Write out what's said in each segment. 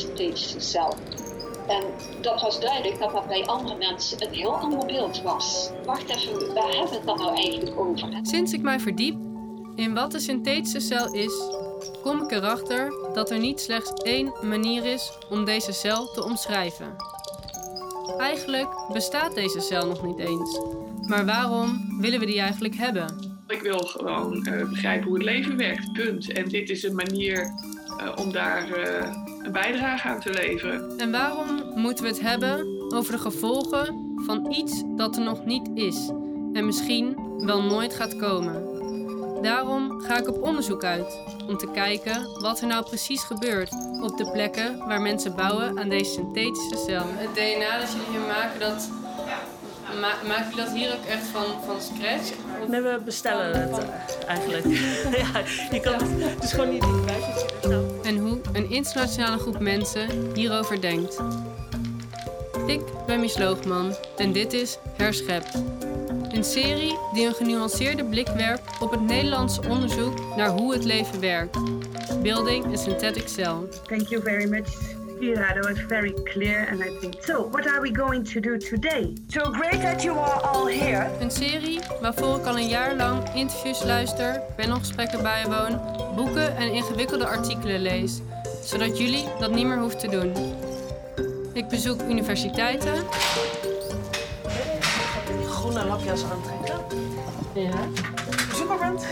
synthetische cel. En dat was duidelijk dat dat bij andere mensen een heel ander beeld was. Wacht even, waar hebben we het dan nou eigenlijk over? Sinds ik mij verdiep in wat de synthetische cel is, kom ik erachter dat er niet slechts één manier is om deze cel te omschrijven. Eigenlijk bestaat deze cel nog niet eens. Maar waarom willen we die eigenlijk hebben? Ik wil gewoon uh, begrijpen hoe het leven werkt, punt. En dit is een manier om daar uh, een bijdrage aan te leveren. En waarom moeten we het hebben over de gevolgen van iets dat er nog niet is en misschien wel nooit gaat komen? Daarom ga ik op onderzoek uit om te kijken wat er nou precies gebeurt op de plekken waar mensen bouwen aan deze synthetische cel. Het DNA dat jullie hier maken, dat, ma maken jullie dat hier ook echt van, van scratch? Nee, we bestellen het eigenlijk. ja, je kan het, het is gewoon niet in de En hoe een internationale groep mensen hierover denkt. Ik ben Mies Loogman en dit is Herschept. Een serie die een genuanceerde blik werpt op het Nederlandse onderzoek naar hoe het leven werkt. Building a synthetic cell. Thank you very much. Kira, that was very clear and I think so. What are we going to do today? So great that you are all here. Een serie waarvoor ik al een jaar lang interviews luister, panelgesprekken bijwoon, boeken en ingewikkelde artikelen lees, zodat jullie dat niet meer hoeft te doen. Ik bezoek universiteiten, groene lapjas aantrekken. Ja. Bent.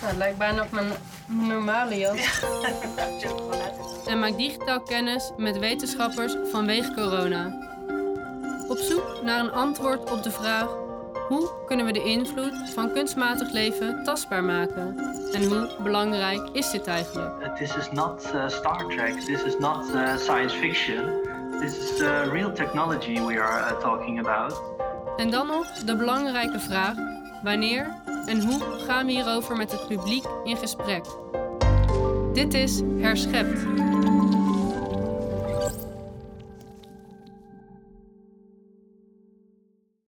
Nou, het lijkt bijna op mijn normale jas. en maak digitaal kennis met wetenschappers vanwege corona. Op zoek naar een antwoord op de vraag: hoe kunnen we de invloed van kunstmatig leven tastbaar maken? En hoe belangrijk is dit eigenlijk? This is not uh, Star Trek. This is not uh, science fiction. This is uh, real technology we are uh, talking about. En dan nog de belangrijke vraag: wanneer en hoe gaan we hierover met het publiek in gesprek? Dit is Herschept.